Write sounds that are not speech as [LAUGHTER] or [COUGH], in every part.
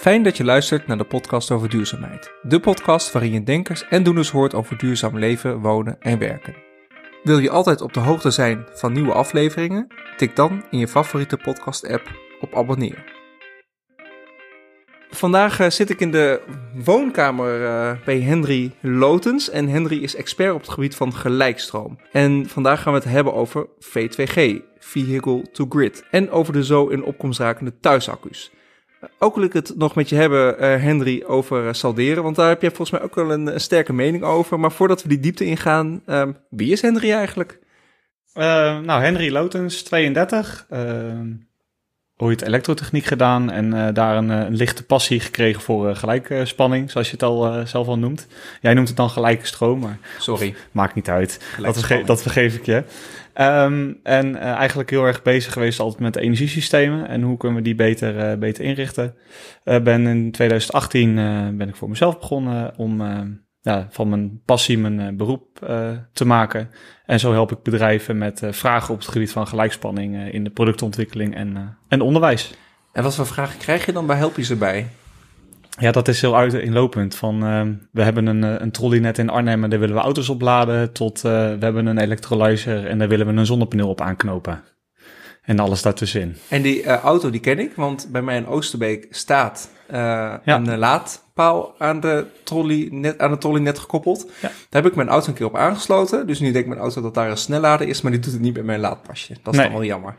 Fijn dat je luistert naar de podcast over duurzaamheid. De podcast waarin je denkers en doeners hoort over duurzaam leven, wonen en werken. Wil je altijd op de hoogte zijn van nieuwe afleveringen? Tik dan in je favoriete podcast-app op abonneer. Vandaag uh, zit ik in de woonkamer uh, bij Henry Lotens. En Henry is expert op het gebied van gelijkstroom. En vandaag gaan we het hebben over V2G, Vehicle to Grid. En over de zo in opkomst rakende thuisaccu's. Ook wil ik het nog met je hebben, uh, Henry, over uh, salderen. Want daar heb jij volgens mij ook wel een, een, sterke mening over. Maar voordat we die diepte ingaan, um, wie is Henry eigenlijk? Uh, nou, Henry Lotens, 32. ooit elektrotechniek gedaan en daar een, een, lichte passie gekregen voor gelijkspanning, zoals je het al zelf al noemt. Jij noemt het dan gelijke stroom, maar Sorry. maakt niet uit. Dat, verge dat vergeef ik je. Um, en uh, eigenlijk heel erg bezig geweest altijd met energiesystemen en hoe kunnen we die beter, uh, beter inrichten. Uh, ben in 2018 ben ik voor mezelf begonnen om ja, van mijn passie mijn beroep te maken. En zo help ik bedrijven met vragen op het gebied van gelijkspanning in de productontwikkeling en, en onderwijs. En wat voor vragen krijg je dan? Waar help je ze bij? Ja, dat is heel uiteenlopend. Van, uh, we hebben een, een trolley net in Arnhem en daar willen we auto's opladen. Tot uh, we hebben een elektrolyzer en daar willen we een zonnepaneel op aanknopen. En alles daartussenin. En die uh, auto die ken ik, want bij mij in Oosterbeek staat ja. een laadpaal aan de, trolley net, aan de trolley net gekoppeld. Ja. Daar heb ik mijn auto een keer op aangesloten. Dus nu denkt mijn auto dat daar een snellader is, maar die doet het niet bij mijn laadpasje. Dat is nee, wel jammer.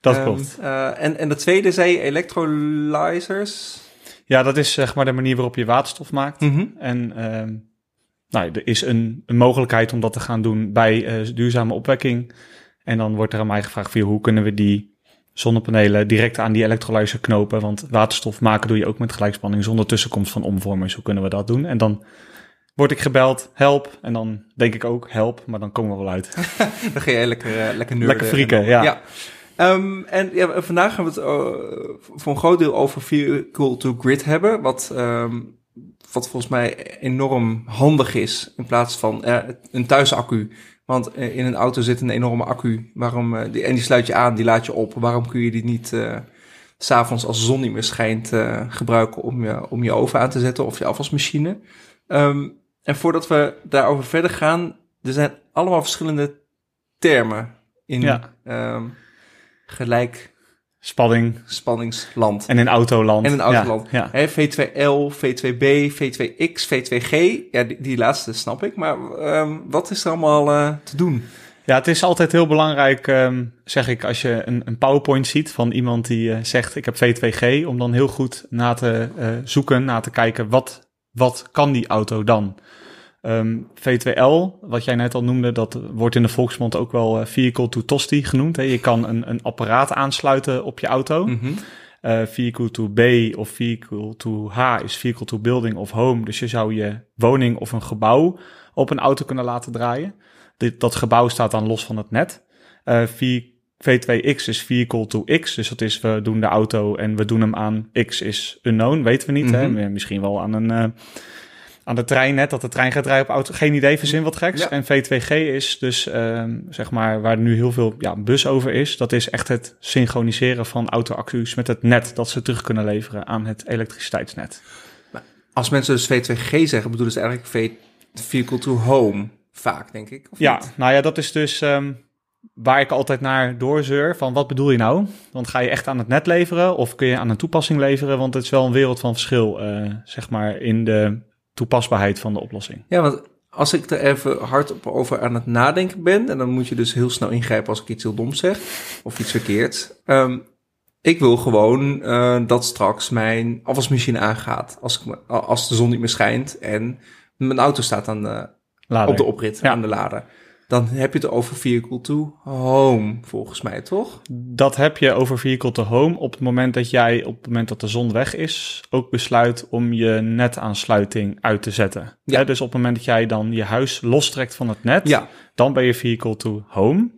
Dat um, klopt. en, en de tweede zei elektrolyzers. Ja, dat is zeg maar de manier waarop je waterstof maakt. Mhm. En uh, nou, er is een, een, mogelijkheid om dat te gaan doen bij uh, duurzame opwekking. En dan wordt er aan mij gevraagd, van, hoe kunnen we die zonnepanelen direct aan die elektrolyzer knopen? Want waterstof maken doe je ook met gelijkspanning zonder tussenkomst van omvormers. Hoe kunnen we dat doen? En dan word ik gebeld, help. En dan denk ik ook, help, maar dan komen we wel uit. [LAUGHS] dan ga je lekker, uh, lekker. Lekker frieken, ja. ja. Um, en ja, vandaag gaan we het uh, voor een groot deel over Vehicle to Grid hebben. Wat, um, wat volgens mij enorm handig is in plaats van uh, een thuisaccu. Want uh, in een auto zit een enorme accu. Waarom, die, en die sluit je aan, die laat je op. Waarom kun je die niet s s'avonds als de zon niet meer schijnt gebruiken om je, om je oven aan te zetten of je afwasmachine? Um, en voordat we daarover verder gaan, er zijn allemaal verschillende termen in... Ja gelijk spanning. spanningsland. En in autoland. En in autoland. Ja, ja. V2L, V2B, V2X, V2G. Ja, die, die laatste snap ik. Maar um, wat is er allemaal uh, te doen? Ja, het is altijd heel belangrijk, um, zeg ik, als je een, een PowerPoint ziet van iemand die uh, zegt ik heb V2G, om dan heel goed na te uh, zoeken, na te kijken wat, wat kan die auto dan? Um, V2L, wat jij net al noemde, dat wordt in de volksmond ook wel uh, vehicle to tosti genoemd. Hè? Je kan een, een apparaat aansluiten op je auto. Mm -hmm. uh, vehicle to B of vehicle to H is vehicle to building of home. Dus je zou je woning of een gebouw op een auto kunnen laten draaien. Dit, dat gebouw staat dan los van het net. Uh, V2X is vehicle to X, dus dat is we doen de auto en we doen hem aan X is unknown, weten we niet. Mm -hmm. hè? Misschien wel aan een aan de trein net, dat de trein gaat rijden op auto. Geen idee, verzin wat geks. Ja. En V2G is dus, um, zeg maar, waar nu heel veel ja, bus over is. Dat is echt het synchroniseren van auto-accu's met het net. Dat ze terug kunnen leveren aan het elektriciteitsnet. Als mensen dus V2G zeggen, bedoelen ze eigenlijk v vehicle to home vaak, denk ik. Of ja, niet? nou ja, dat is dus um, waar ik altijd naar doorzeur. Van wat bedoel je nou? Want ga je echt aan het net leveren of kun je aan een toepassing leveren? Want het is wel een wereld van verschil, uh, zeg maar, in de toepasbaarheid van de oplossing. Ja, want als ik er even hard over aan het nadenken ben, en dan moet je dus heel snel ingrijpen als ik iets heel doms zeg, of iets verkeerd. Um, ik wil gewoon uh, dat straks mijn afwasmachine aangaat als, ik, als de zon niet meer schijnt en mijn auto staat aan de, op de oprit ja. aan de lader dan heb je het over vehicle to home, volgens mij, toch? Dat heb je over vehicle to home op het moment dat jij, op het moment dat de zon weg is, ook besluit om je netaansluiting uit te zetten. Ja. Dus op het moment dat jij dan je huis lostrekt van het net, ja. dan ben je vehicle to home.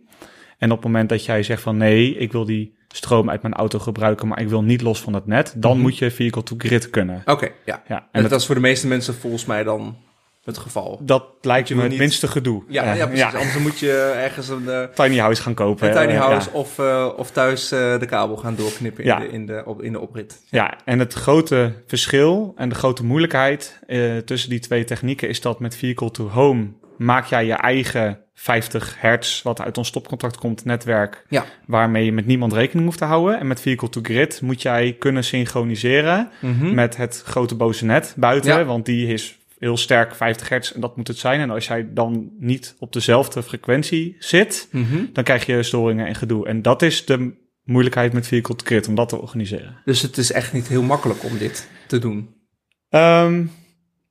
En op het moment dat jij zegt van nee, ik wil die stroom uit mijn auto gebruiken, maar ik wil niet los van het net, dan mm -hmm. moet je vehicle to grid kunnen. Oké, okay, ja. ja. En, en dat, dat is voor de meeste mensen volgens mij dan het geval. Dat lijkt Je me het niet- minste gedoe. Ja, ja precies. Anders moet je ergens een, eh, Tiny house gaan kopen. een tiny eh, house of, eh, of thuis de kabel gaan doorknippen in, de, in, de, op, in de oprit. Ja, en het grote verschil en de grote moeilijkheid tussen die twee technieken is dat met Vehicle to Home maak jij je eigen 50 hertz, wat uit ons stopcontact komt, netwerk, waarmee je met niemand rekening hoeft te houden. En met Vehicle to Grid moet jij kunnen synchroniseren Mhm. met het grote boze net buiten, want die is heel sterk 50 hertz en dat moet het zijn. En als jij dan niet op dezelfde frequentie zit, Mhm. dan krijg je storingen en gedoe. En dat is de moeilijkheid met Vehicle to Grid, om dat te organiseren. Dus het is echt niet heel makkelijk om dit te doen. Ehm,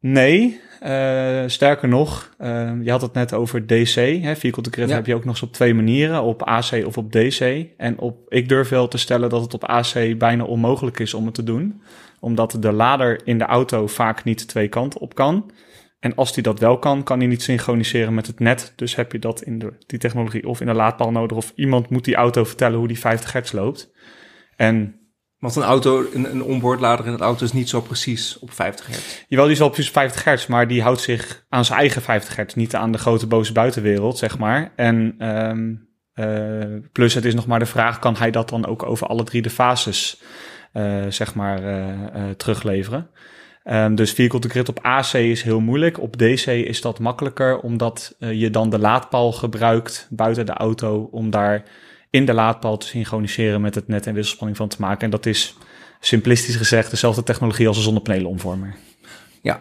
nee, Eh, sterker nog, eh, je had het net over DC. Hè, vehicle to grid Ja. heb je ook nog eens op twee manieren, op AC of op DC. En op, ik durf wel te stellen dat het op AC bijna onmogelijk is om het te doen. Omdat de lader in de auto vaak niet twee kanten op kan. En als die dat wel kan, kan hij niet synchroniseren met het net. Dus heb je dat in de, die technologie of in de laadpaal nodig. Of iemand moet die auto vertellen hoe die 50 hertz loopt. En Want een auto, een, een onboardlader in een auto is niet zo precies op 50 hertz. Jawel, die is wel precies 50 hertz, maar die houdt zich aan zijn eigen 50 hertz, niet aan de grote boze buitenwereld, zeg maar. En ehm, eh, plus het is nog maar de vraag, kan hij dat dan ook over alle drie de fases, zeg maar, eh, eh, terugleveren? Ehm, dus vehicle to grid op AC is heel moeilijk. Op DC is dat makkelijker, omdat eh, je dan de laadpaal gebruikt buiten de auto om daar in de laadpaal te synchroniseren met het net en wisselspanning van te maken. En dat is simplistisch gezegd dezelfde technologie als een zonnepanelenomvormer. Ja.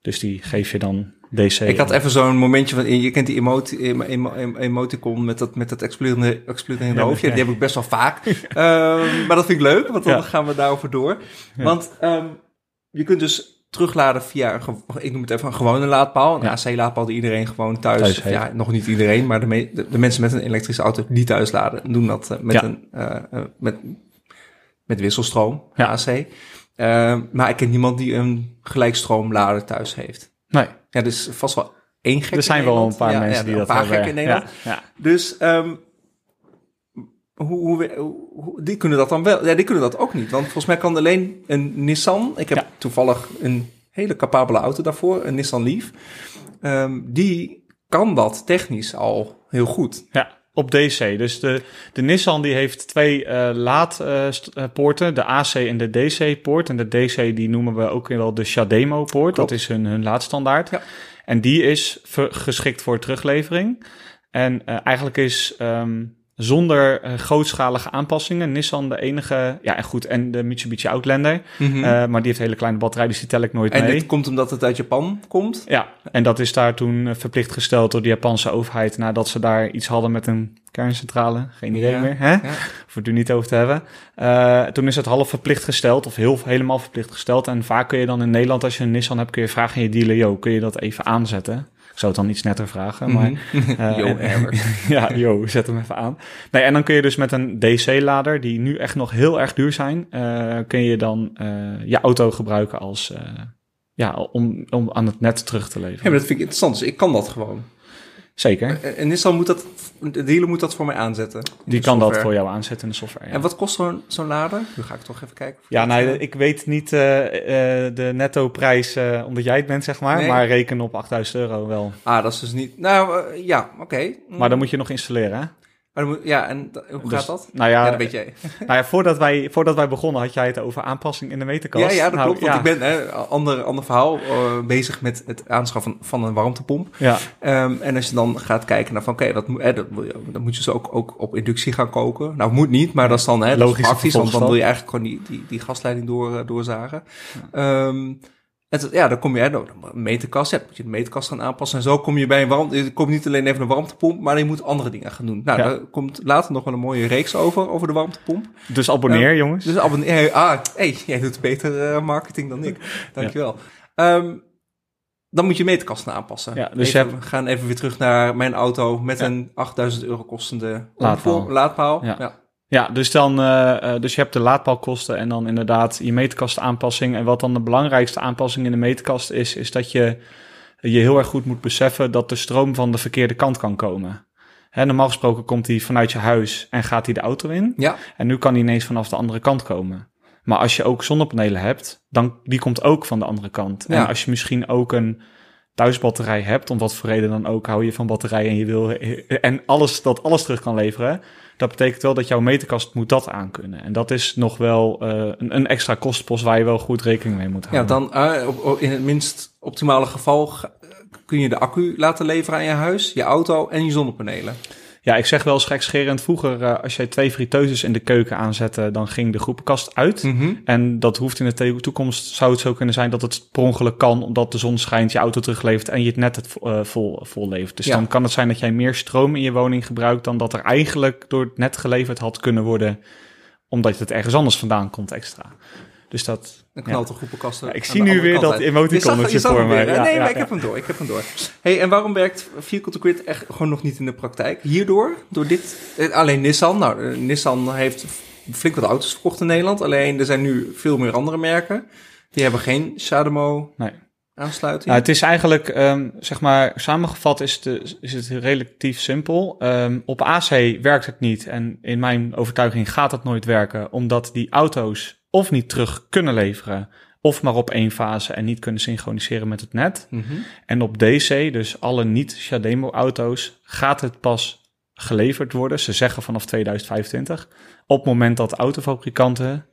Dus die geef je dan DC. Ik had even zo'n momentje van, je kent die emotie, emo, emo- emo- emoticon met dat, met dat exploderende, exploderende Ja, hoofdje. ja. Die heb ik best wel vaak. [LAUGHS] Ehm, maar dat vind ik leuk, want dan Ja. gaan we daarover door. Want ehm, je kunt dus terugladen via, een, ik noem het even een gewone laadpaal. Een. AC-laadpaal die iedereen gewoon thuis, Thuis ja, nog niet iedereen, maar de, me- de, de mensen met een elektrische auto die thuis laden, doen dat eh, met, een, eh, eh, met, met wisselstroom, Ja. AC. Ehm, maar ik ken niemand die een gelijkstroomlader thuis heeft. Nee, Ja, is vast wel één gek er zijn wel een paar Ja, mensen ja, die een dat paar hebben. gekken in Nederland. Ja. Dus ehm, hoe, hoe, die kunnen dat dan wel? Ja, die kunnen dat ook niet. Want volgens mij kan alleen een Nissan. Ik heb toevallig een hele capabele auto daarvoor, een Nissan Leaf. Ehm, die kan dat technisch al heel goed. Ja, op DC. Dus de, de Nissan die heeft twee eh, laadpoorten, de AC en de DC-poort. En de DC die noemen we ook wel de Shademo-poort. Dat is hun, hun laadstandaard. Ja. En die is geschikt voor teruglevering. En eh, eigenlijk is ehm, zonder eh, grootschalige aanpassingen Nissan de enige... Ja, en goed, en de Mitsubishi Outlander. eh, maar die heeft een hele kleine batterij, dus die tel ik nooit en mee. dit komt omdat het uit Japan komt. Ja, en dat is daar toen eh, verplicht gesteld door de Japanse overheid nadat ze daar iets hadden met een kerncentrale. Geen idee Ja, meer, hè? ja. Of het er niet over te hebben. Toen is het half verplicht gesteld, of heel, helemaal verplicht gesteld. En vaak kun je dan in Nederland, als je een Nissan hebt, kun je vragen aan je dealer, yo, kun je dat even aanzetten? Ik zou het dan iets netter vragen, maar... [LAUGHS] Mhm. eh, Yo, en- hammer. ja, yo, zet hem even aan. Nee, en dan kun je dus met een DC-lader, die nu echt nog heel erg duur zijn, eh, kun je dan eh, je auto gebruiken als, eh, ja, om, om aan het net terug te Ja, leveren. maar dat vind ik interessant. Dus ik kan dat gewoon. Zeker. En- Nissan moet dat, de dealer moet dat voor mij aanzetten. Die kan dat voor jou aanzetten in de software. Ja, En wat kost zo'n zo'n lader? Nu ga ik toch even kijken. ja ik nou, ik weet niet eh, eh, de netto prijs eh, omdat jij het bent, zeg maar. Nee. Maar reken op 8000 euro wel. Ah, dat is dus niet... Nou, ja, oké. Maar dan moet je nog installeren, hè? Maar moet- ja, en hoe Dus, gaat dat? Nou Ja, ja, dat weet jij. [LAUGHS] nou ja voordat, wij, voordat wij begonnen had jij het over aanpassing in de meterkast. Ja, ja, dat Nou, klopt. Want ja. ik ben, hè, ander, ander verhaal, eh, bezig met het aanschaffen van een warmtepomp. Ja, Ehm, en als je dan gaat kijken naar van, oké, hè, dat, wil je- dan moet je dus ook, ook op inductie gaan koken. Nou, moet niet, maar dat is dan hè, dat praktisch, want dan wil je eigenlijk gewoon die, die, die gasleiding door, eh, doorzagen. Ehm, en ja, dan kom je, nou, een meterkast, ja, dan moet je de meterkast gaan aanpassen. En zo kom je bij een warmte, je komt niet alleen even een warmtepomp, maar je moet andere dingen gaan doen. Nou, Ja. daar komt later nog wel een mooie reeks over, over de warmtepomp. dus abonneer, jongens. Dus abonneer. Ah, hey, jij doet beter eh, marketing dan ik. Dankjewel. Ehm, dan moet je meterkasten aanpassen. Ja, dus even, we gaan even weer terug naar mijn auto met Ja. een 8000 euro kostende Laadpaal. laadpaal. Ja. Ja. Dus dan, eh, eh, dus je hebt de laadpaalkosten en dan inderdaad je meterkastaanpassing. En wat dan de belangrijkste aanpassing in de meterkast is, is dat je je heel erg goed moet beseffen dat de stroom van de verkeerde kant kan komen. Hè, normaal gesproken komt hij vanuit je huis en gaat hij de auto in. Ja. En nu kan hij ineens vanaf de andere kant komen. Maar als je ook zonnepanelen hebt, dan die komt ook van de andere kant. Ja. En als je misschien ook een thuisbatterij hebt, om wat voor reden dan ook, hou je van batterijen en je wil en alles dat alles terug kan leveren, dat betekent wel dat jouw meterkast moet dat aankunnen. En dat is nog wel uh, een, een, extra kostpost waar je wel goed rekening mee moet houden. Ja, dan uh, in het minst optimale geval kun je de accu laten leveren aan je huis, je auto en je zonnepanelen. Ja, ik zeg wel eens gekscherend. Vroeger, uh, als jij twee friteuses in de keuken aanzette, dan ging de groepenkast uit. Mm -hmm. En dat hoeft in de toekomst, zou het zo kunnen zijn dat het per ongeluk kan, omdat de zon schijnt, je auto teruglevert en je het net het, uh, vol, vol levert. Dus ja. dan kan het zijn dat jij meer stroom in je woning gebruikt dan dat er eigenlijk door het net geleverd had kunnen worden, omdat het ergens anders vandaan komt extra. Dus dat... Een knalt de groepenkasten. Ja, ik zie nu weer dat emoticonnetje voor mij. Ja, nee, maar ik heb hem door. Ik heb hem door. Hey, en waarom werkt Vehicle to Grid echt gewoon nog niet in de praktijk? Hierdoor? Door dit? Alleen Nissan. Nou, Nissan heeft flink wat auto's verkocht in Nederland. Alleen er zijn nu veel meer andere merken. Die hebben geen Shademo nee. aansluiting. Nou, het is eigenlijk, um, zeg maar, samengevat is het, is het relatief simpel. Um, op AC werkt het niet. En in mijn overtuiging gaat het nooit werken. Omdat die auto's of niet terug kunnen leveren, of maar op één fase en niet kunnen synchroniseren met het net. Mm -hmm. En op DC, dus alle niet-Shademo-auto's, gaat het pas geleverd worden. Ze zeggen vanaf 2025. Op het moment dat autofabrikanten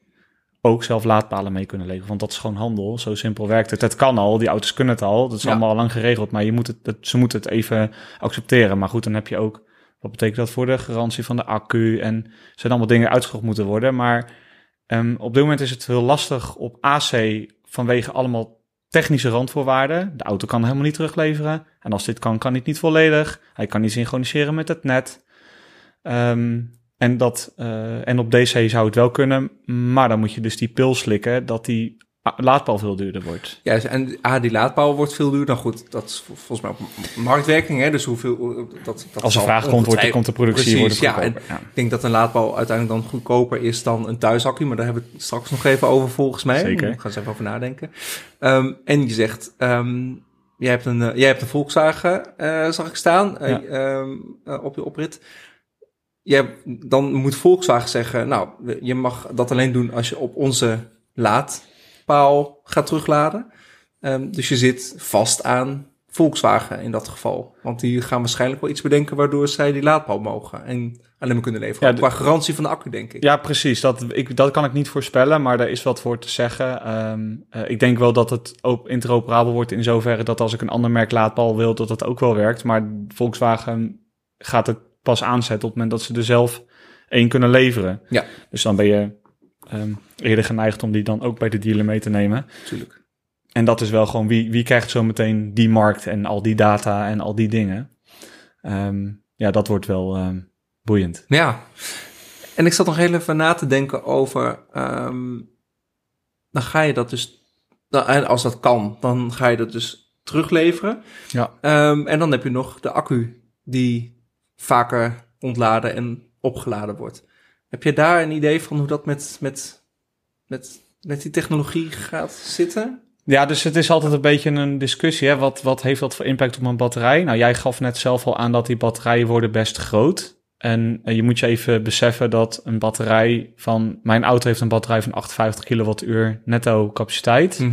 ook zelf laadpalen mee kunnen leveren. Want dat is gewoon handel. Zo simpel werkt het. Het kan al, die auto's kunnen het al. Dat is Ja. allemaal al lang geregeld. Maar je moet het, het- ze moeten het even accepteren. Maar goed, dan heb je ook... Wat betekent dat voor de garantie van de accu? En zijn allemaal dingen uitgezocht moeten worden. Maar ehm, op dit moment is het heel lastig op AC... vanwege allemaal technische randvoorwaarden. De auto kan helemaal niet terugleveren. En als dit kan, kan het niet volledig. Hij kan niet synchroniseren met het net. Ehm, en, dat, eh, en op DC zou het wel kunnen, maar dan moet je dus die pil slikken dat die laadpaal veel duurder wordt. Ja, en ah, die laadpaal wordt veel duurder. Nou goed, dat is vol- volgens mij marktwerking. Hè? Dus hoeveel... Dat, dat Als er zal vraag komt, wordt, ongetwijfeld- komt de productie Precies, wordt ja, Ik denk dat een laadpaal uiteindelijk dan goedkoper is dan een thuisaccu. Maar daar hebben we het straks nog even over volgens mij. Zeker. Ik ga eens even over nadenken. Ehm, en je zegt, ehm, jij, hebt een, eh, jij hebt een Volkswagen, eh, zag ik staan, eh, Ja. ehm, eh, op je oprit. Jij, dan moet Volkswagen zeggen, nou, je mag dat alleen doen als je op onze laadpaal gaat terugladen. Ehm, dus je zit vast aan Volkswagen in dat geval. Want die gaan waarschijnlijk wel iets bedenken waardoor zij die laadpaal mogen. En alleen maar kunnen leveren. Ja, Qua garantie van de accu, denk ik. Ja, precies. Dat, ik, dat kan ik niet voorspellen, maar daar is wat voor te zeggen. Ehm, eh, ik denk wel dat het ook interoperabel wordt in zoverre dat als ik een ander merk laadpaal wil, dat het ook wel werkt. Maar Volkswagen gaat het pas aanzetten op het moment dat ze er zelf één kunnen leveren. Ja. Dus dan ben je ehm, eerder geneigd om die dan ook bij de dealer mee te nemen. Natuurlijk. En dat is wel gewoon wie, wie krijgt zo meteen die markt en al die data en al die dingen. Ehm, ja, dat wordt wel ehm, boeiend. Ja. En ik zat nog heel even na te denken over... dan ga je dat dus... dan- en als dat kan, dan ga je dat dus terugleveren. Ja. En dan heb je nog de accu die vaker ontladen en opgeladen wordt. Heb je daar een idee van hoe dat met, met, met, met die technologie gaat zitten? Ja, dus het is altijd een beetje een discussie. Hè? Wat, wat heeft dat voor impact op een batterij? Nou, jij gaf net zelf al aan dat die batterijen worden best groot. En eh, je moet je even beseffen dat een batterij van... Mijn auto heeft een batterij van 58 kilowattuur netto capaciteit.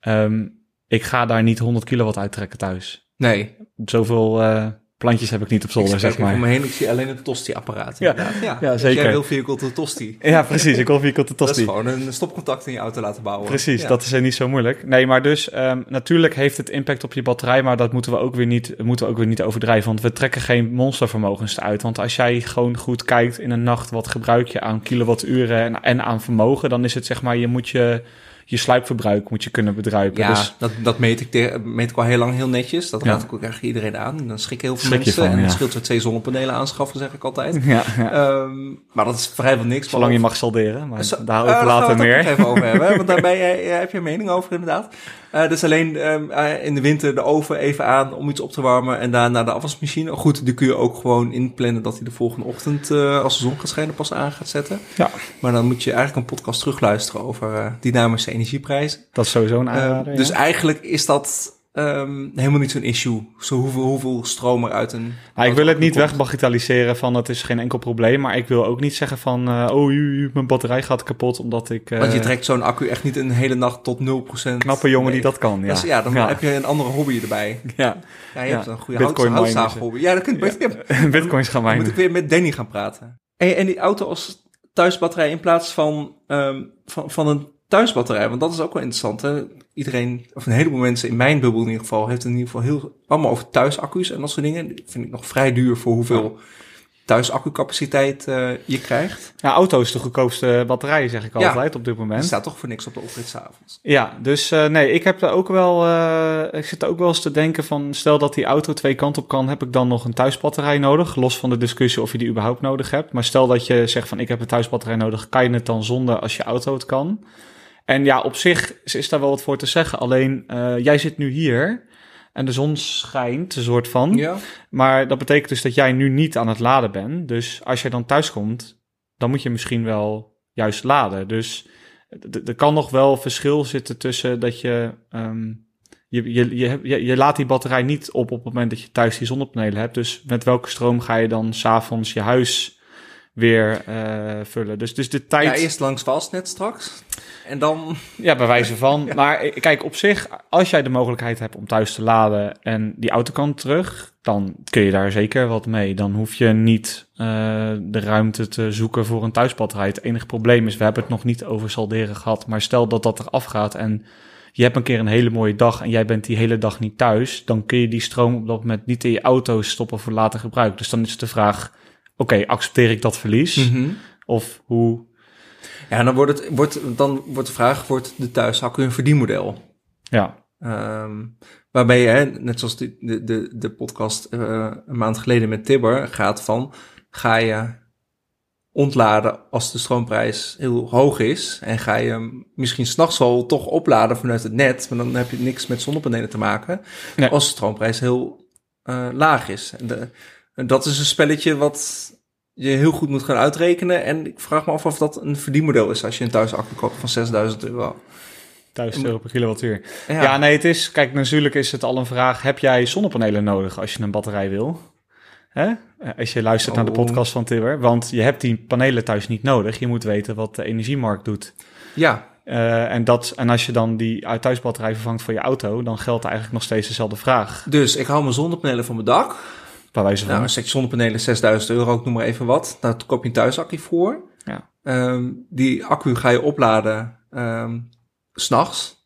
Ehm, ik ga daar niet 100 kilowatt uittrekken thuis. Nee. Zoveel eh, plantjes heb ik niet op zolder, ik zeg maar. om me heen, ik zie alleen het tosti-apparaat. Ja. inderdaad. ja. Ja, Dus zeker. Jij wil vehicle to tosti. Ja, precies. Ik hoef hier tot de Dat is tosti. gewoon een stopcontact in je auto laten bouwen. Precies, Ja. dat is er niet zo moeilijk. Nee, maar dus ehm, natuurlijk heeft het impact op je batterij, maar dat moeten we ook weer niet, moeten we ook weer niet overdrijven. Want we trekken geen monstervermogens uit. Want als jij gewoon goed kijkt in een nacht, wat gebruik je aan kilowatturen en, en aan vermogen, dan is het zeg maar, je moet je, je sluipverbruik moet je kunnen bedruipen. Ja, Dus dat, dat meet, ik te- meet ik al heel lang heel netjes. Dat raad ik ook eigenlijk iedereen aan. En dan schrikken heel veel Schrik mensen. van, en het scheelt weer twee zonnepanelen aanschaffen, zeg ik altijd. [LAUGHS] Ehm, maar dat is vrijwel niks. zolang je mag salderen, maar Zo- daarover eh, later gaan we het ook meer. even over hebben, want daar [LAUGHS] ben jij, heb je een mening over inderdaad. Eh, dus alleen ehm, eh, in de winter de oven even aan om iets op te warmen en daarna de afwasmachine. Goed, die kun je ook gewoon inplannen dat hij de volgende ochtend, eh, als de zon gaat schijnen, pas aan gaat zetten. Ja. Maar dan moet je eigenlijk een podcast terugluisteren over dynamische energieprijzen. Dat is sowieso een Ehm, aanrader. dus ja. eigenlijk is dat ehm, helemaal niet zo'n issue. Zo hoeveel, hoeveel stroom er uit een... Ik wil het niet wegbagitaliseren van het is geen enkel probleem, maar ik wil ook niet zeggen van eh, oh, u, mijn batterij gaat kapot omdat ik... eh, Want je trekt zo'n accu echt niet een hele nacht tot 0%. knappe jongen die dat kan, ja. Dus ja, dan ja. heb je een andere hobby erbij. ja. Ja, je hebt een goede Bitcoin houtzaaghobby. Ja, dat kun je... [LAUGHS] [LAUGHS] Bitcoins gaan Dan moet mijnen. ik weer met Danny gaan praten. En, en die auto als thuisbatterij in plaats van, ehm, van, van een thuisbatterij. Want dat is ook wel interessant. Hè? Iedereen, of een heleboel mensen in mijn bubbel in ieder geval, heeft in ieder geval heel, allemaal over thuisaccu's en dat soort dingen. Vind ik nog vrij duur voor hoeveel thuisaccucapaciteit eh je krijgt. Ja, auto is de goedkoopste batterij, zeg ik Ja. altijd op dit Die moment. staat toch voor niks op de oprit s'avonds. Ja, dus eh, nee, ik heb er ook wel. eh, ik zit ook wel eens te denken van. Stel dat die auto twee kanten op kan, heb ik dan nog een thuisbatterij nodig? Los van de discussie of je die überhaupt nodig hebt. Maar stel dat je zegt van ik heb een thuisbatterij nodig, kan je het dan zonder als je auto het kan? En ja, op zich is, daar wel wat voor te zeggen. Alleen eh, jij zit nu hier en de zon schijnt, een soort van. Ja. Maar dat betekent dus dat jij nu niet aan het laden bent. Dus als jij dan thuis komt, dan moet je misschien wel juist laden. Dus er kan nog wel verschil zitten tussen dat je, ehm, je, je, je, je laat die batterij niet op op het moment dat je thuis die zonnepanelen hebt. Dus met welke stroom ga je dan s'avonds je huis weer eh, vullen? Dus, dus de tijd... ja, eerst langs Valsnet straks. En dan... Ja, bij wijze van. [LAUGHS] Maar eh, kijk, op zich, als jij de mogelijkheid hebt om thuis te laden en die auto kan terug, dan kun je daar zeker wat mee. Dan hoef je niet eh, de ruimte te zoeken voor een thuisbatterij. Het enige probleem is, we hebben het nog niet over salderen gehad, maar stel dat dat eraf gaat en je hebt een keer een hele mooie dag en jij bent die hele dag niet thuis, dan kun je die stroom op dat moment niet in je auto stoppen voor later gebruik. Dus dan is de vraag, oké, accepteer ik dat verlies? Mhm. Of hoe Ja, dan wordt, het, wordt, dan wordt de vraag, wordt de thuisaccu een verdienmodel? ja, Ehm, waarbij je, net zoals de, de, de, de podcast eh, een maand geleden met Tibber gaat van, ga je ontladen als de stroomprijs heel hoog is en ga je hem misschien s'nachts wel toch opladen vanuit het net, maar dan heb je niks met zonnepanelen te maken, Nee. als de stroomprijs heel eh, laag is. En, de, en dat is een spelletje wat je heel goed moet gaan uitrekenen en ik vraag me af of dat een verdienmodel is als je een thuisaccu koopt van 6000 euro. 1000 euro per kilowattuur. Ja, Ja. nee, het is, kijk, natuurlijk is het al een vraag. Heb jij zonnepanelen nodig als je een batterij wil? Hè? Als je luistert naar de Oh. podcast van Tibber. Want je hebt die panelen thuis niet nodig. Je moet weten wat de energiemarkt doet. ja Eh, en, dat, en als je dan die uit thuisbatterij vervangt voor je auto, dan geldt eigenlijk nog steeds dezelfde vraag. dus ik hou mijn zonnepanelen van mijn dak. Bij wijze van. Nou, een setje zonnepanelen 6000 euro, ik noem maar even wat. Daar koop je een thuisaccu voor. Ja. Ehm, die accu ga je opladen ehm, s s'nachts.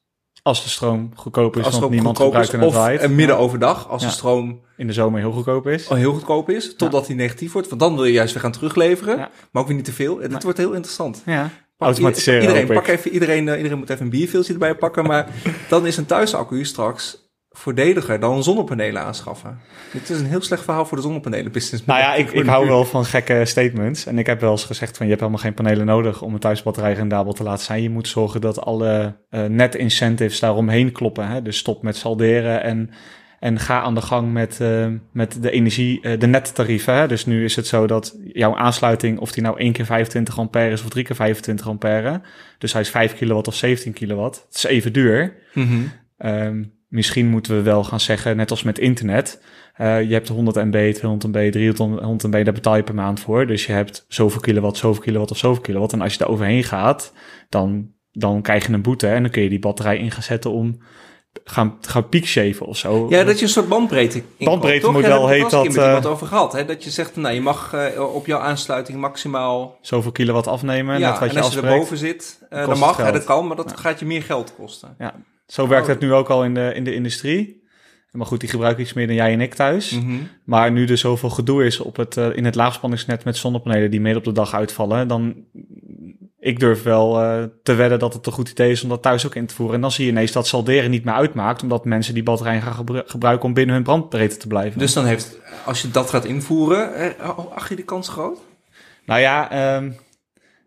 als de stroom goedkoop is, Als want niemand goedkoop is. gebruikt en het Of waait. midden overdag, als Ja. de stroom In de zomer heel goedkoop is. al heel goedkoop is. Totdat die negatief wordt. Want dan wil je juist weer gaan terugleveren. Ja. Maar ook weer niet te veel. En wordt heel interessant. Ja, Pak- automatiseren Iedereen, pak even, iedereen, eh, iedereen moet even een bierveeltje erbij pakken. Maar [LAUGHS] dan is een thuisaccu straks voordeliger dan zonnepanelen aanschaffen. Dit is een heel slecht verhaal voor de zonnepanelen business. Nou ja, ik, ik hou wel van gekke statements. En ik heb wel eens gezegd van je hebt helemaal geen panelen nodig om een thuisbatterij rendabel te laten zijn. Je moet zorgen dat alle eh, net incentives daaromheen kloppen. Hè? Dus stop met salderen en, en ga aan de gang met, eh, met de energie, eh, de nettarieven. Hè? Dus nu is het zo dat jouw aansluiting, of die nou 1 keer 25 ampère is of 3 keer 25 ampère. Dus hij is 5 kilowatt of 17 kilowatt. Het is even duur. Mhm. Ehm, misschien moeten we wel gaan zeggen, net als met internet. eh, je hebt 100 MB, 200 MB, 300 MB, daar betaal je per maand voor. Dus je hebt zoveel kilowatt, zoveel kilowatt of zoveel kilowatt. En als je daar overheen gaat, dan, dan krijg je een boete. En dan kun je die batterij in gaan zetten om gaan, gaan piekshaven of zo. Ja, dat je een soort bandbreedte toch? Ja, heet daar dat, met eh, iemand over gehad. Hè? Dat je zegt, nou, je mag eh, op jouw aansluiting maximaal... Zoveel kilowatt afnemen, ja, net wat en je als je erboven zit, eh dan mag, hè, dat kan, maar dat gaat je meer geld kosten. Zo werkt Oh. het nu ook al in de, in de industrie. Maar goed, die gebruiken iets meer dan jij en ik thuis. Mhm. Maar nu er zoveel gedoe is op het, eh, in het laagspanningsnet met zonnepanelen die midden op de dag uitvallen, dan ik durf wel eh, te wedden dat het een goed idee is om dat thuis ook in te voeren. En dan zie je ineens dat salderen niet meer uitmaakt, omdat mensen die batterijen gaan gebru- gebruiken om binnen hun brandbreedte te blijven. Dus dan heeft, als je dat gaat invoeren, eh, acht je die kans groot? Nou ja, ehm,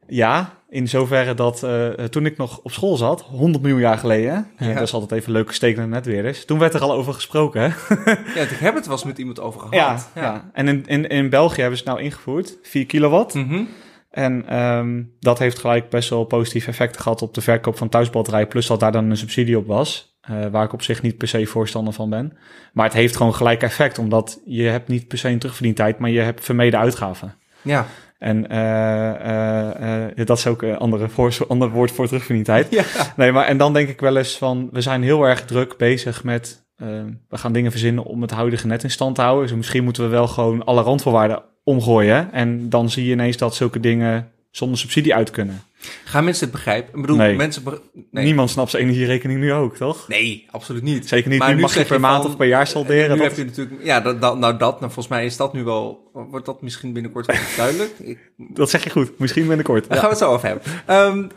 ja, in zoverre dat eh, toen ik nog op school zat, 100 miljoen jaar geleden, eh, Ja. dat is altijd even leuke steek naar net weer eens, toen werd er al over gesproken. Ja, ik heb het wel eens met iemand over gehad. Ja, ja. en in, in, in België hebben ze het nou ingevoerd, 4 kilowatt. Mhm. En ehm, dat heeft gelijk best wel positieve effecten gehad op de verkoop van thuisbatterijen. Plus dat daar dan een subsidie op was. eh, waar ik op zich niet per se voorstander van ben. Maar het heeft gewoon gelijk effect, omdat je hebt niet per se een terugverdientijd, maar je hebt vermeden uitgaven. Ja. En uh, dat is ook een andere voor, ander woord voor terugverdientijd. [LAUGHS] Ja. Nee, maar en dan denk ik wel eens van, we zijn heel erg druk bezig met, we gaan dingen verzinnen om het huidige net in stand te houden. Dus misschien moeten we wel gewoon alle randvoorwaarden omgooien. En dan zie je ineens dat zulke dingen zonder subsidie uit kunnen. Gaan mensen het begrijpen? Ik bedoel, Nee. mensen... be- Nee. Niemand snapt zijn energierekening nu ook, toch? Nee, absoluut niet. Zeker niet, Maar nu nu mag je per je maand van- of per jaar salderen. nu dat- heb je natuurlijk... Ja, dat, dat, nou dat. Nou, volgens mij is dat nu wel... Wordt dat misschien binnenkort [LAUGHS] duidelijk? Ik, Dat zeg je goed, misschien binnenkort. Daar gaan we het zo over hebben. Ehm,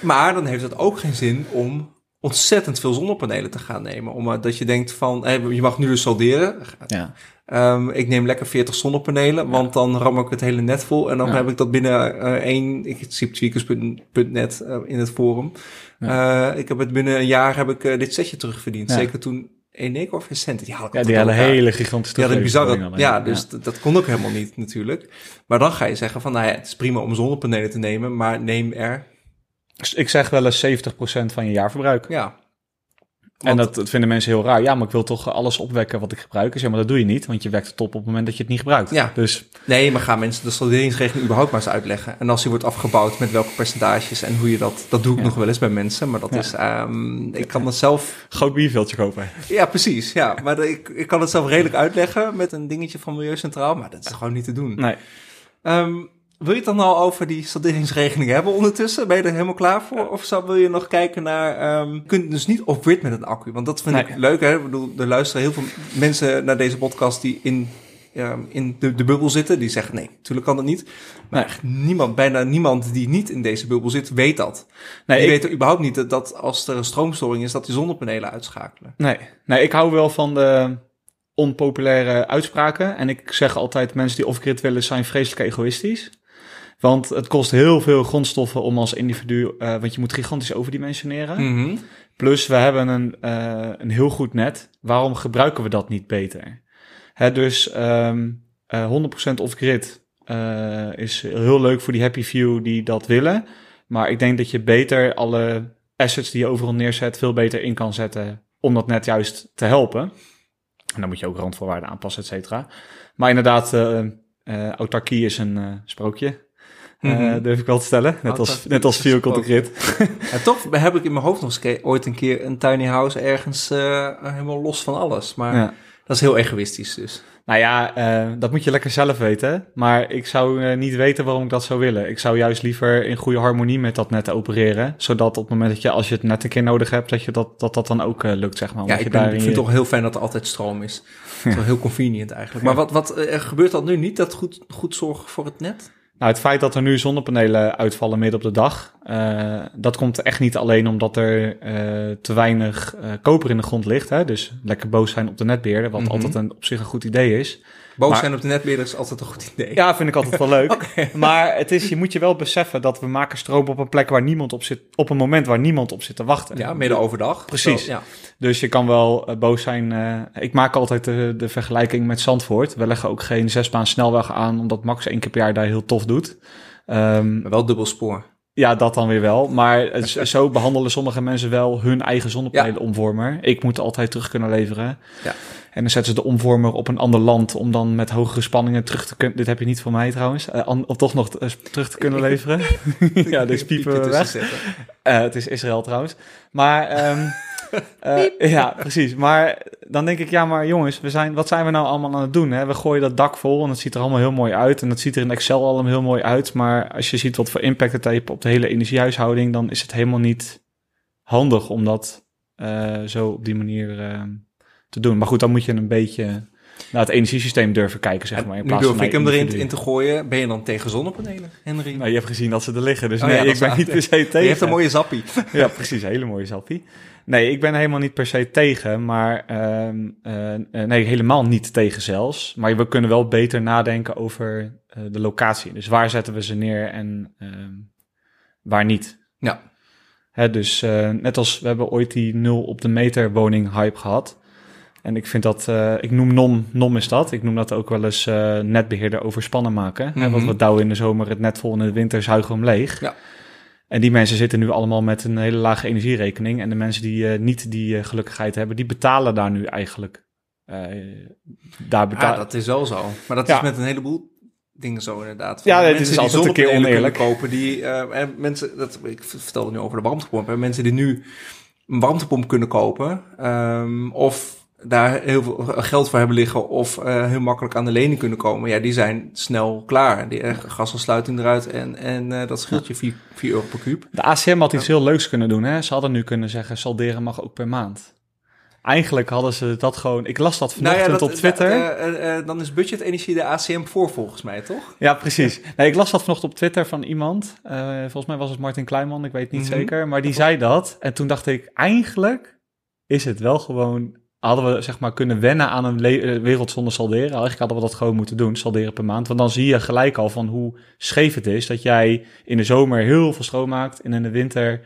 maar dan heeft het ook geen zin om ontzettend veel zonnepanelen te gaan nemen. Omdat je denkt van, hé, je mag nu dus solderen. Ja. Ehm, ik neem lekker 40 zonnepanelen, want dan ram ik het hele net vol. En dan Ja. heb ik dat binnen eh, één, ik zie tweakers.net eh, in het forum. Eh, ik heb het binnen een jaar heb ik dit setje terugverdiend. Ja. Zeker toen Eneco of Recent, die ik Ja, die elkaar. hele gigantische Ja, dat bizarre. Ja, dus dat- dat kon ook helemaal niet natuurlijk. Maar dan ga je zeggen van, nou ja, het is prima om zonnepanelen te nemen, maar neem er, ik zeg wel eens 70% van je jaarverbruik. ja. En dat, dat vinden mensen heel raar. Ja, maar ik wil toch alles opwekken wat ik gebruik. Maar dat doe je niet, want je wekt het op op het moment dat je het niet gebruikt. Ja. Dus Nee, maar gaan mensen de solderingsregeling überhaupt maar eens uitleggen. En als die wordt afgebouwd met welke percentages en hoe je dat... Dat doe ik Ja. nog wel eens bij mensen, maar dat Ja. is... ehm, ik kan het zelf... groot bierveeltje kopen. Ja, precies. Ja, maar ik, ik kan het zelf redelijk uitleggen met een dingetje van Milieu Centraal, maar dat is gewoon niet te doen. Nee. Ehm, wil je het dan al over die solderingsregeling hebben ondertussen? Ben je er helemaal klaar voor? Of zou, wil je nog kijken naar... ehm, je kunt dus niet off-grid met een accu, want dat vind Nee. ik leuk. Hè? Ik bedoel, er luisteren heel veel mensen naar deze podcast die in, ehm, in de, de bubbel zitten. Die zeggen, nee, natuurlijk kan dat niet. Maar echt niemand, bijna niemand die niet in deze bubbel zit, weet dat. Nee, die ik, weten überhaupt niet dat, dat als er een stroomstoring is, dat die zonnepanelen uitschakelen. nee. nee, ik hou wel van de onpopulaire uitspraken. En ik zeg altijd, mensen die off-grid willen zijn vreselijk egoïstisch. Want het kost heel veel grondstoffen om als individu... eh, want je moet gigantisch overdimensioneren. Mhm. Plus, we hebben een, eh, een heel goed net. Waarom gebruiken we dat niet beter? Hè, dus ehm eh 100% off-grid is heel leuk voor die happy few die dat willen. Maar ik denk dat je beter alle assets die je overal neerzet... veel beter in kan zetten om dat net juist te helpen. En dan moet je ook randvoorwaarden aanpassen, et cetera. Maar inderdaad, autarkie is een eh, Mhm. durf ik wel te stellen. Net als, net als vehicle to grid. En toch heb ik in mijn hoofd nog eens ke- ooit een keer een tiny house ergens eh, helemaal los van alles. Maar Ja. dat is heel egoïstisch dus. Nou ja, eh, dat moet je lekker zelf weten. Maar ik zou niet weten waarom ik dat zou willen. Ik zou juist liever in goede harmonie met dat net opereren. Zodat op het moment dat je, als je het net een keer nodig hebt, dat je dat, dat, dat dan ook lukt, zeg maar. Ja, ik, je ben, ik vind het toch heel fijn dat er altijd stroom is. Dat is wel heel convenient eigenlijk. Maar wat, wat gebeurt dat nu niet? Dat goed, goed zorgen voor het net? Nou, het feit dat er nu zonnepanelen uitvallen midden op de dag, eh, dat komt echt niet alleen omdat er eh, te weinig eh, koper in de grond ligt. Hè? Dus lekker boos zijn op de netbeheerder, wat Mhm. altijd een, op zich een goed idee is. Boos Maar- zijn op de netbeheerder is altijd een goed idee. Ja, vind ik altijd wel leuk. [LAUGHS] Maar het is, je moet je wel beseffen dat we maken stroom op een plek waar niemand op zit, op een moment waar niemand op zit te wachten. Ja, midden overdag. Precies. Zo, ja. Dus je kan wel eh, boos zijn. eh, ik maak altijd de, de vergelijking met Zandvoort. We leggen ook geen zesbaan snelweg aan, omdat Max één keer per jaar daar heel tof doet. Ehm, Maar wel dubbel spoor. Ja, dat dan weer wel. Maar zo behandelen sommige mensen wel hun eigen zonnepanelen omvormer. Ik moet altijd terug kunnen leveren. Ja. En dan zetten ze de omvormer op een ander land om dan met hogere spanningen terug te kunnen. Dit heb je niet van mij trouwens. eh, an- om toch nog eh, terug te kunnen leveren. ja, dus piepen we weg. Eh, het is Israël trouwens. Maar ehm, eh, ja, precies. Maar dan denk ik, ja, maar jongens, we zijn, wat zijn we nou allemaal aan het doen? Hè? We gooien dat dak vol en het ziet er allemaal heel mooi uit. En het ziet er in Excel allemaal heel mooi uit. Maar als je ziet wat voor impact het heeft op de hele energiehuishouding, dan is het helemaal niet handig om dat eh, zo op die manier eh, te doen. Maar goed, dan moet je een beetje naar het energiesysteem durven kijken, zeg maar. In nu plaats durf van ik hem erin in te gooien. Ben je dan tegen zonnepanelen, Henry? Nou, je hebt gezien dat ze er liggen, dus Oh nee, ja, dat ik ben niet per se tegen. Je heeft een mooie zappie. Ja, precies. Hele mooie sappie. Nee, ik ben helemaal niet per se tegen, maar ehm, eh, nee, helemaal niet tegen zelfs. Maar we kunnen wel beter nadenken over eh, de locatie. Dus waar zetten we ze neer en ehm, waar niet. Ja. Hè, dus eh, net als we hebben ooit die nul op de meter woning hype gehad. En ik vind dat, ik noem NOM, NOM is dat. Ik noem dat ook wel eens eh, netbeheerder overspannen maken. Hè, Mhm. want we douwen in de zomer het net vol en in de winter zuigen hem leeg. Ja. En die mensen zitten nu allemaal met een hele lage energierekening. En de mensen die uh, niet die uh, gelukkigheid hebben, die betalen daar nu eigenlijk. Uh, daar betaal... Ja, dat is wel zo. Maar dat ja. is met een heleboel dingen zo inderdaad. Van ja, het is altijd een keer oneerlijk. Kopen die, en mensen, dat, ik vertelde nu over de warmtepomp. Hè, mensen die nu een warmtepomp kunnen kopen. Um, of daar heel veel geld voor hebben liggen of uh, heel makkelijk aan de lening kunnen komen, ja, die zijn snel klaar. Die uh, gasafsluiting eruit en, en uh, dat scheelt je 4, 4 euro per kuub. De ACM had iets heel leuks kunnen doen. Hè? Ze hadden nu kunnen zeggen, salderen mag ook per maand. Eigenlijk hadden ze dat gewoon... Ik las dat vanochtend nou ja, dat, op Twitter. dan is budgetenergie de ACM voor volgens mij, toch? Ja, precies. Nee, ik las dat vanochtend op Twitter van iemand. volgens mij was het Martin Kleinman, ik weet niet mm -hmm. zeker. Maar die zei dat. En toen dacht ik, eigenlijk is het wel gewoon hadden we zeg maar kunnen wennen aan een wereld zonder salderen. Eigenlijk hadden we dat gewoon moeten doen, salderen per maand. Want dan zie je gelijk al van hoe scheef het is dat jij in de zomer heel veel stroom maakt en in de winter...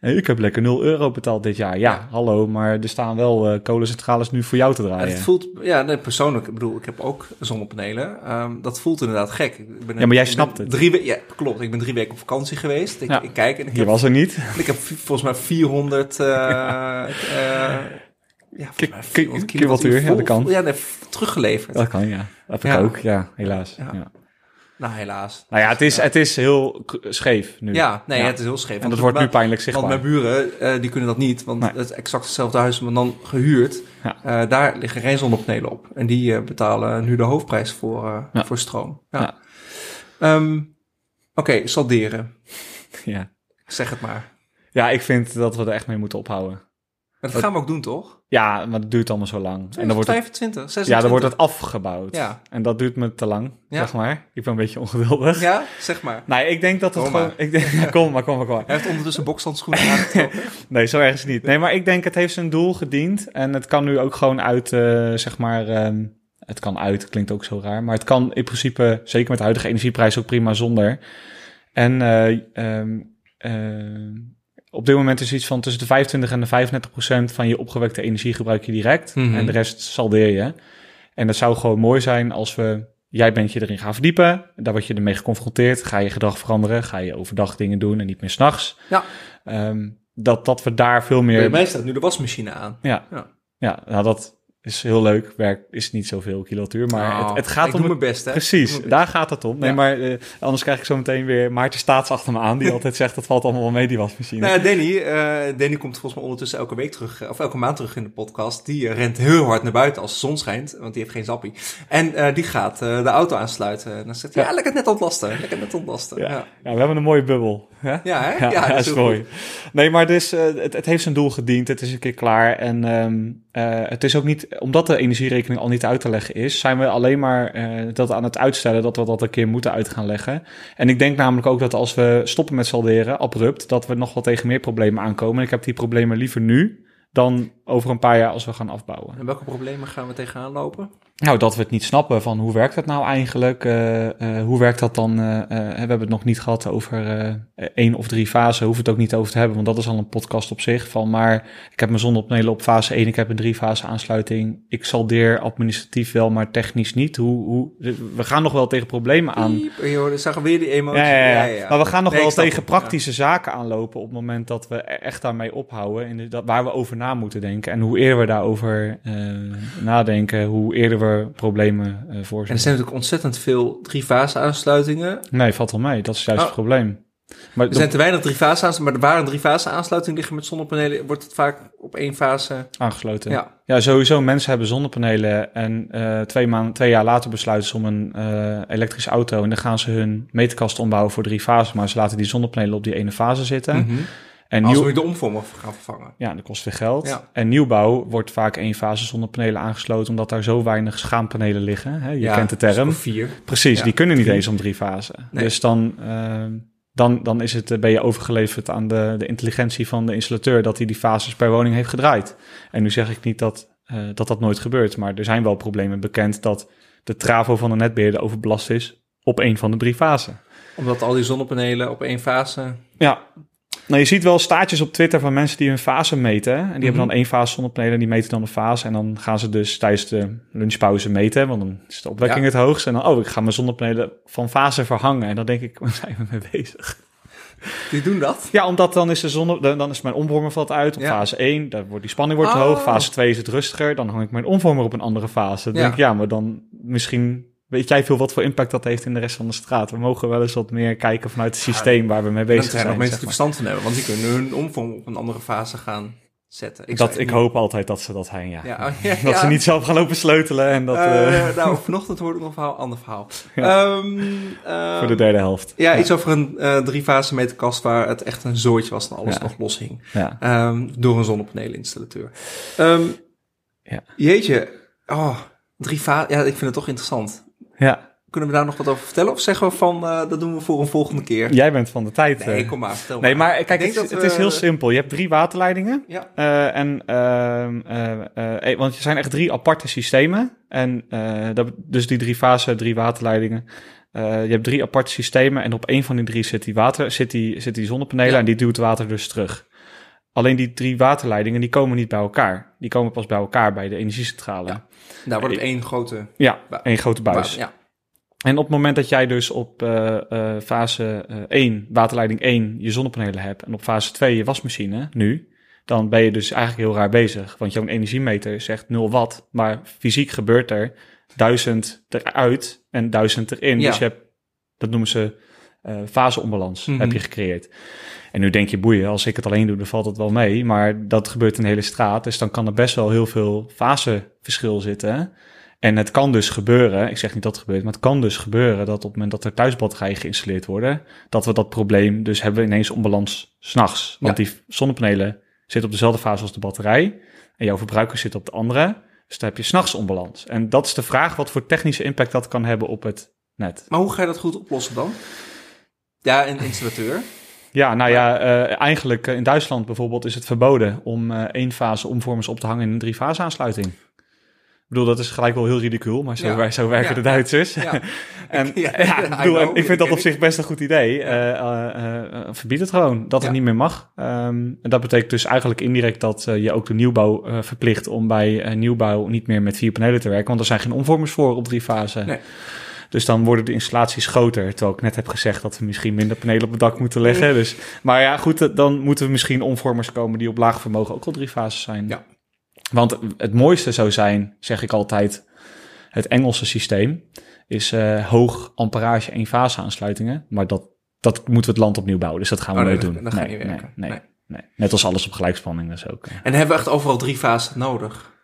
Ik heb lekker 0 euro betaald dit jaar. Ja, ja. hallo, maar er staan wel uh, kolencentrales nu voor jou te draaien. het voelt, ja, nee, persoonlijk, ik bedoel, ik heb ook zonnepanelen. Um, dat voelt inderdaad gek. Ik ben ja, maar jij snapt het. Drie ja, klopt. Ik ben drie weken op vakantie geweest. Ik, ja. ik kijk en ik Je was er niet. Ik heb volgens mij 400 uh, uh, ja, kilowattuur, ja, dat kan. Ja, nee, teruggeleverd. Dat kan, ja. Dat heb ik ook, ja, helaas. Ja. Nou, helaas. Nou ja, het is, het is heel scheef nu. Ja, nee, het is heel scheef. En dat wordt nu pijnlijk zichtbaar. Want mijn buren, uh, die kunnen dat niet, want nee. het is exact hetzelfde huis, maar dan gehuurd. Uh, daar liggen geen zonnepanelen op. En die uh, betalen nu de hoofdprijs voor, voor stroom. Ja. Um, Oké, okay, salderen. [LAUGHS] Ja. Zeg het maar. Ja, ik vind dat we er echt mee moeten ophouden. Dat gaan we ook doen, toch? Ja, maar dat duurt allemaal zo lang. en dan wordt 25, 26. Ja, dan wordt het afgebouwd. Ja. En dat duurt me te lang, ja. zeg maar. Ik ben een beetje ongeduldig. Ja, zeg maar. Nee, ik denk dat het kom gewoon... Ik denk, ja, [LAUGHS] kom maar, kom maar, kom maar. Hij heeft ondertussen bokshandschoenen aangetrokken. [LAUGHS] nee, zo ergens niet. Nee, maar ik denk het heeft zijn doel gediend. En het kan nu ook gewoon uit, uh, zeg maar... Um, het kan uit, klinkt ook zo raar. Maar het kan in principe, zeker met de huidige energieprijs, ook prima zonder. En... Uh, um, uh, op dit moment is iets van tussen de 25 en de 35 procent van je opgewekte energie gebruik je direct. Mm -hmm. En de rest saldeer je. En dat zou gewoon mooi zijn als we, jij bent je erin gaan verdiepen. Daar word je ermee geconfronteerd. Ga je gedrag veranderen. Ga je overdag dingen doen en niet meer s'nachts. Ja. Um, dat, dat we daar veel meer... Bij mij staat nu de wasmachine aan. Ja. Ja, ja nou dat, is heel leuk. Werk is niet zoveel kilowattuur, maar oh, het, het, gaat om... mijn best, hè? Precies, daar gaat het om. Nee, ja. maar uh, anders krijg ik zo meteen weer Maarten Staats achter me aan... die [LAUGHS] altijd zegt, dat valt allemaal wel mee, die wasmachine. Nou, Danny, uh, Danny komt volgens mij ondertussen elke week terug... of elke maand terug in de podcast. Die rent heel hard naar buiten als de zon schijnt... want die heeft geen zappie. En uh, die gaat de auto aansluiten. En dan zegt hij, ja. ja, lekker net ontlasten. Lekker net ontlasten. Ja. ja. we hebben een mooie bubbel. Ja, ja hè? Ja, ja dat is mooi. Nee, maar dus, het, het heeft zijn doel gediend. Het is een keer klaar. En um, het is ook niet... omdat de energie rekening al niet uit te leggen is, zijn we alleen maar uh, dat aan het uitstellen dat we dat een keer moeten uit gaan leggen. En ik denk namelijk ook dat als we stoppen met salderen, abrupt, dat we nog wel tegen meer problemen aankomen. Ik heb die problemen liever nu dan over een paar jaar als we gaan afbouwen. En welke problemen gaan we tegenaan lopen? Nou, dat we het niet snappen van hoe werkt dat nou eigenlijk? Uh, uh, hoe werkt dat dan? Uh, we hebben het nog niet gehad over één of drie fasen. Hoeven het ook niet over te hebben, want dat is al een podcast op zich. Van, maar ik heb mijn zonnepanelen op fase 1, ik heb een drie fase aansluiting. Ik saldeer administratief wel, maar technisch niet. Hoe, hoe, we gaan nog wel tegen problemen aan. Joh, dan zagen we weer die emoties. Ja, ja, ja. ja, Maar we gaan nog nee, wel tegen praktische zaken aanlopen op het moment dat we echt daarmee ophouden. En dat, waar we over na moeten denken. En hoe eerder we daarover nadenken, hoe eerder we problemen uh, voor En er zijn natuurlijk ontzettend veel drie-fase aansluitingen. Nee, valt wel mee. Dat is juist oh. het probleem. Maar er zijn te weinig drie-fase aansluitingen, maar er waren drie-fase aansluitingen liggen met zonnepanelen. Wordt het vaak op één fase aangesloten? Ja, ja sowieso. Mensen hebben zonnepanelen en uh, twee, maanden, twee jaar later besluiten ze om een uh, elektrische auto. En dan gaan ze hun meterkast ombouwen voor drie fasen, maar ze laten die zonnepanelen op die ene fase zitten. Mm -hmm. En Als nieuw... we de omvormer gaan vervangen. Ja, dat kost weer geld. Ja. En nieuwbouw wordt vaak één fase zonnepanelen aangesloten, omdat daar zo weinig schaampanelen liggen. Hè? Je ja, kent de term. Vier. Precies, ja, die kunnen niet eens om drie fasen. Nee. Dus dan, uh, dan, dan is het, ben je overgeleverd aan de, de intelligentie van de installateur dat hij die fases per woning heeft gedraaid. En nu zeg ik niet dat uh, dat, dat nooit gebeurt, maar er zijn wel problemen bekend dat de travo van de netbeheerder overbelast is op een van de drie fasen. Omdat al die zonnepanelen op één fase. Ja, nou, je ziet wel staatjes op Twitter van mensen die hun fase meten. En die mm -hmm. hebben dan één fase zonnepanelen en die meten dan de fase. En dan gaan ze dus tijdens de lunchpauze meten, want dan is de opwekking ja. het hoogst. En dan, oh, ik ga mijn zonnepanelen van fase verhangen. En dan denk ik, [LAUGHS] waar zijn we mee bezig? Die doen dat? Ja, omdat dan is de zonne, dan is mijn omvormer valt uit op Ja. fase 1. Daar wordt die spanning wordt te Oh. hoog. Fase 2 is het rustiger. Dan hang ik mijn omvormer op een andere fase. Dan Ja. denk ik, ja, maar dan misschien weet jij veel wat voor impact dat heeft in de rest van de straat. We mogen wel eens wat meer kijken vanuit het systeem waar we mee bezig zijn er zijn. nog mensen die verstand van hebben, want die kunnen hun omvang op een andere fase gaan zetten. dat, zou- ik hoop altijd dat ze dat zijn, ja. Ja, oh, ja, Dat ze niet zelf gaan lopen sleutelen en dat Eh, eh, nou, [LAUGHS] vanochtend hoorde ik nog een verhaal, ander verhaal. Ehm, ehm, voor de derde helft. Ja, iets over een eh drie fase meterkast waar het echt een zooitje was en alles nog los hing. Ehm, door een zonnepaneelinstallateur. Ehm Ja. Jeetje, oh, drie ja, ik vind het toch interessant. Ja, Kunnen we daar nog wat over vertellen? Of zeggen we van, eh, dat doen we voor een volgende keer? jij bent van de tijd. Nee, eh. kom maar, vertel nee, maar kijk, Ik denk het, het we- is heel simpel. Je hebt drie waterleidingen. Ja, Eh, en, ehm, eh, eh, want er zijn echt drie aparte systemen. En eh, dat, dus die drie fasen, drie waterleidingen. Eh, je hebt drie aparte systemen. En op één van die drie zit die, water, zit die, zit die zonnepanelen. Ja. En die duwt water dus terug. Alleen die drie waterleidingen, die komen niet bij elkaar. Die komen pas bij elkaar bij de energiecentrale. Ja. daar wordt het één grote Ja, één grote buis. Ja, En op het moment dat jij dus op eh, eh, fase eh, 1, waterleiding 1, je zonnepanelen hebt en op fase 2 je wasmachine, nu, dan ben je dus eigenlijk heel raar bezig. Want jouw energiemeter zegt 0 watt, maar fysiek gebeurt er 1000 eruit en 1000 erin. Ja. Dus je hebt, dat noemen ze eh faseonbalans, Mhm. heb je gecreëerd. En nu denk je, boeien, als ik het alleen doe, dan valt het wel mee. Maar dat gebeurt in de hele straat, dus dan kan er best wel heel veel faseverschil zitten. En het kan dus gebeuren, ik zeg niet dat het gebeurt, maar het kan dus gebeuren dat op het moment dat er thuisbatterijen geïnstalleerd worden, dat we dat probleem dus hebben ineens onbalans s'nachts. Want die zonnepanelen zitten op dezelfde fase als de batterij en jouw verbruiker zit op de andere. Dus dan heb je s'nachts onbalans. En dat is de vraag wat voor technische impact dat kan hebben op het net. Maar hoe ga je dat goed oplossen dan? Ja, een installateur. Ja, nou ja, eh, eigenlijk eh, in Duitsland bijvoorbeeld is het verboden om eh één fase omvormers op te hangen in een drie-fase aansluiting. Ik bedoel, dat is gelijk wel heel ridicuul, maar zo, Ja. wer- zo werken Ja. de Duitsers. Ja. [LAUGHS] En [LAUGHS] ik, bedoel, en ik vind dat op zich best een goed idee. Verbied het gewoon, dat het niet meer mag. Ehm, en dat betekent dus eigenlijk indirect dat je ook de nieuwbouw verplicht om bij nieuwbouw niet meer met vier panelen te werken. Want er zijn geen omvormers voor op drie fase. Nee. Dus dan worden de installaties groter. Terwijl ik net heb gezegd dat we misschien minder panelen op het dak moeten leggen. Dus, maar ja, goed, dan moeten we misschien omvormers komen die op laag vermogen ook al drie fases zijn. Ja. Want het mooiste zou zijn, zeg ik altijd, het Engelse systeem is eh, hoog amperage één fase aansluitingen. Maar dat, dat moeten we het land opnieuw bouwen. Dus dat gaan we Oh, nee, nooit doen. dat nee, niet werken. Nee, nee. Net als alles op gelijkspanning. Dus ook. eh. En hebben we echt overal drie fasen nodig?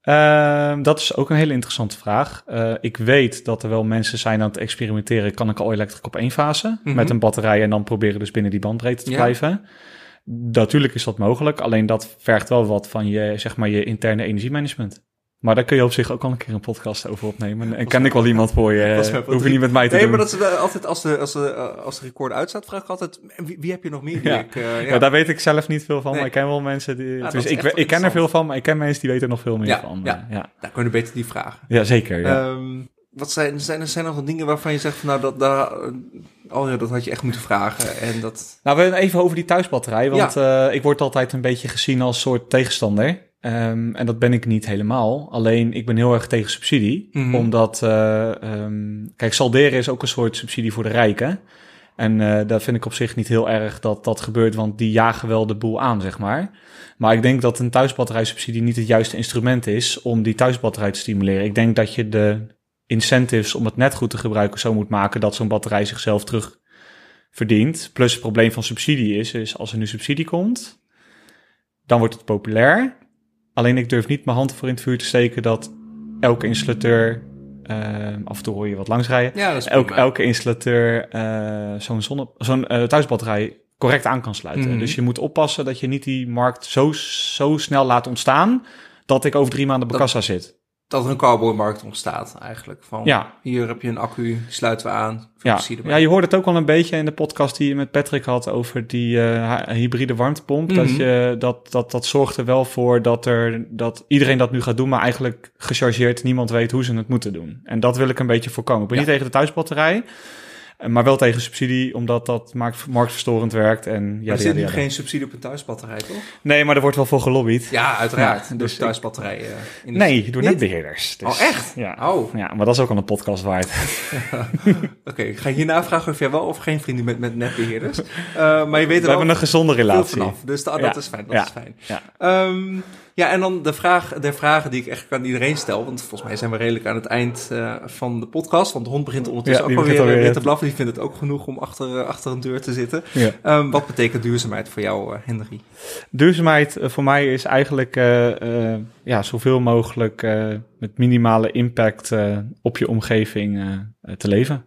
Ehm, dat is ook een hele interessante vraag. Eh, ik weet dat er wel mensen zijn aan het experimenteren. Kan ik al elektrisch op één fase Mhm. met een batterij en dan proberen dus binnen die bandbreedte te Ja. blijven? Natuurlijk is dat mogelijk, alleen dat vergt wel wat van je, zeg maar, je interne energiemanagement. Maar daar kun je op zich ook al een keer een podcast over opnemen. En ken ik wel iemand voor je. Eh, Hoef je niet met mij te Nee, doen. maar dat is altijd, als de, als de, eh, als de record uitstaat, vraag ik altijd, wie, wie heb je nog meer die Ja. ik... eh, Ja. daar weet ik zelf niet veel van, Nee. maar ik ken wel mensen die... dat dus ik, ik ken er veel van, maar ik ken mensen die weten er nog veel meer van. ja. Eh, ja. Daar kunnen beter die vragen. ja, zeker. Ehm, wat zijn, zijn, er zijn er nog dingen waarvan je zegt van nou, dat, daar, eh, oh ja, dat had je echt moeten vragen. En dat, Nou, we even over die thuisbatterij. Want eh, ik word altijd een beetje gezien als soort tegenstander. Ehm, en dat ben ik niet helemaal. Alleen ik ben heel erg tegen subsidie. Mhm. Omdat, eh, ehm, kijk, salderen is ook een soort subsidie voor de rijken. En eh dat vind ik op zich niet heel erg dat dat gebeurt, want die jagen wel de boel aan, zeg maar. Maar ik denk dat een thuisbatterijsubsidie niet het juiste instrument is om die thuisbatterij te stimuleren. Ik denk dat je de incentives om het net goed te gebruiken zo moet maken dat zo'n batterij zichzelf terug verdient. Plus het probleem van subsidie is, is als er nu subsidie komt, dan wordt het populair. Alleen ik durf niet mijn hand voor in het vuur te steken dat elke installateur, eh, af en toe hoor je wat langsrijden, ja, dat is elke, installateur eh, zo'n zonne, zo'n eh, thuisbatterij correct aan kan sluiten. Mhm. Dus je moet oppassen dat je niet die markt zo, zo snel laat ontstaan dat ik over drie maanden bij Dat- kassa zit. Dat er een cowboymarkt ontstaat eigenlijk. Van, Ja. Hier heb je een accu, die sluiten we aan. Ja. Ja, je hoort het ook al een beetje in de podcast die je met Patrick had over die eh, hybride warmtepomp. Dat, Mhm. je, dat, dat, dat zorgt er wel voor dat, er, dat iedereen dat nu gaat doen, maar eigenlijk gechargeerd niemand weet hoe ze het moeten doen. En dat wil ik een beetje voorkomen. Ik ben Ja. niet tegen de thuisbatterij. Maar wel tegen subsidie, omdat dat markt, marktverstorend werkt. En ja, er zit nu geen subsidie op een thuisbatterij, toch? Nee, maar er wordt wel voor gelobbyd. Ja, uiteraard. Ja, dus thuisbatterijen. uh, Nee, door netbeheerders. Dus, oh, echt? Ja. Oh. ja, maar dat is ook al een podcast waard. [LAUGHS] [LAUGHS] Oké, ik ga hierna vragen of jij wel of geen vrienden met, met netbeheerders. Uh, [LAUGHS] maar je weet We hebben een gezonde relatie. Vanaf, dus dat, is fijn. Dat is fijn. Ja. Ja, en dan de, vraag, de vragen die ik echt aan iedereen stel. Want volgens mij zijn we redelijk aan het eind eh, van de podcast. Want de hond begint ondertussen Ja, ook alweer alweer te blaffen. Die vindt het ook genoeg om achter, eh, achter een deur te zitten. Ja. Ehm, wat betekent duurzaamheid voor jou, eh, Henry? Duurzaamheid eh, voor mij is eigenlijk eh, eh, ja, zoveel mogelijk eh, met minimale impact eh, op je omgeving eh, eh, te leven.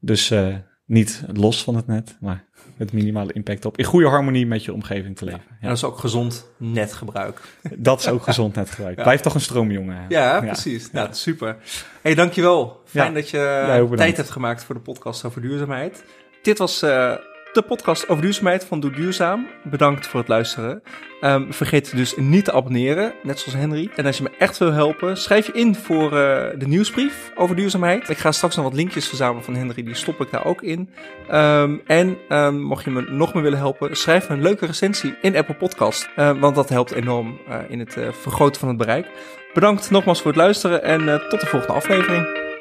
Dus eh, niet los van het net, maar met minimale impact op. In goede harmonie met je omgeving te leven. En Ja. dat is ook gezond netgebruik. [LAUGHS] Dat is ook gezond netgebruik. [LAUGHS] Ja. Blijf toch een stroomjongen. Ja, precies. Nou, super. hey, dankjewel. Fijn Ja. dat je tijd hebt gemaakt voor de podcast over duurzaamheid. Dit was eh, de podcast over duurzaamheid van Doe Duurzaam. Bedankt voor het luisteren. Ehm, vergeet dus niet te abonneren, net zoals Henry. En als je me echt wil helpen, schrijf je in voor eh, de nieuwsbrief over duurzaamheid. Ik ga straks nog wat linkjes verzamelen van Henry, die stop ik daar ook in. Ehm, en ehm, mocht je me nog meer willen helpen, schrijf een leuke recensie in Apple Podcast. Want dat helpt enorm eh, in het eh, vergroten van het bereik. Bedankt nogmaals voor het luisteren en tot de volgende aflevering.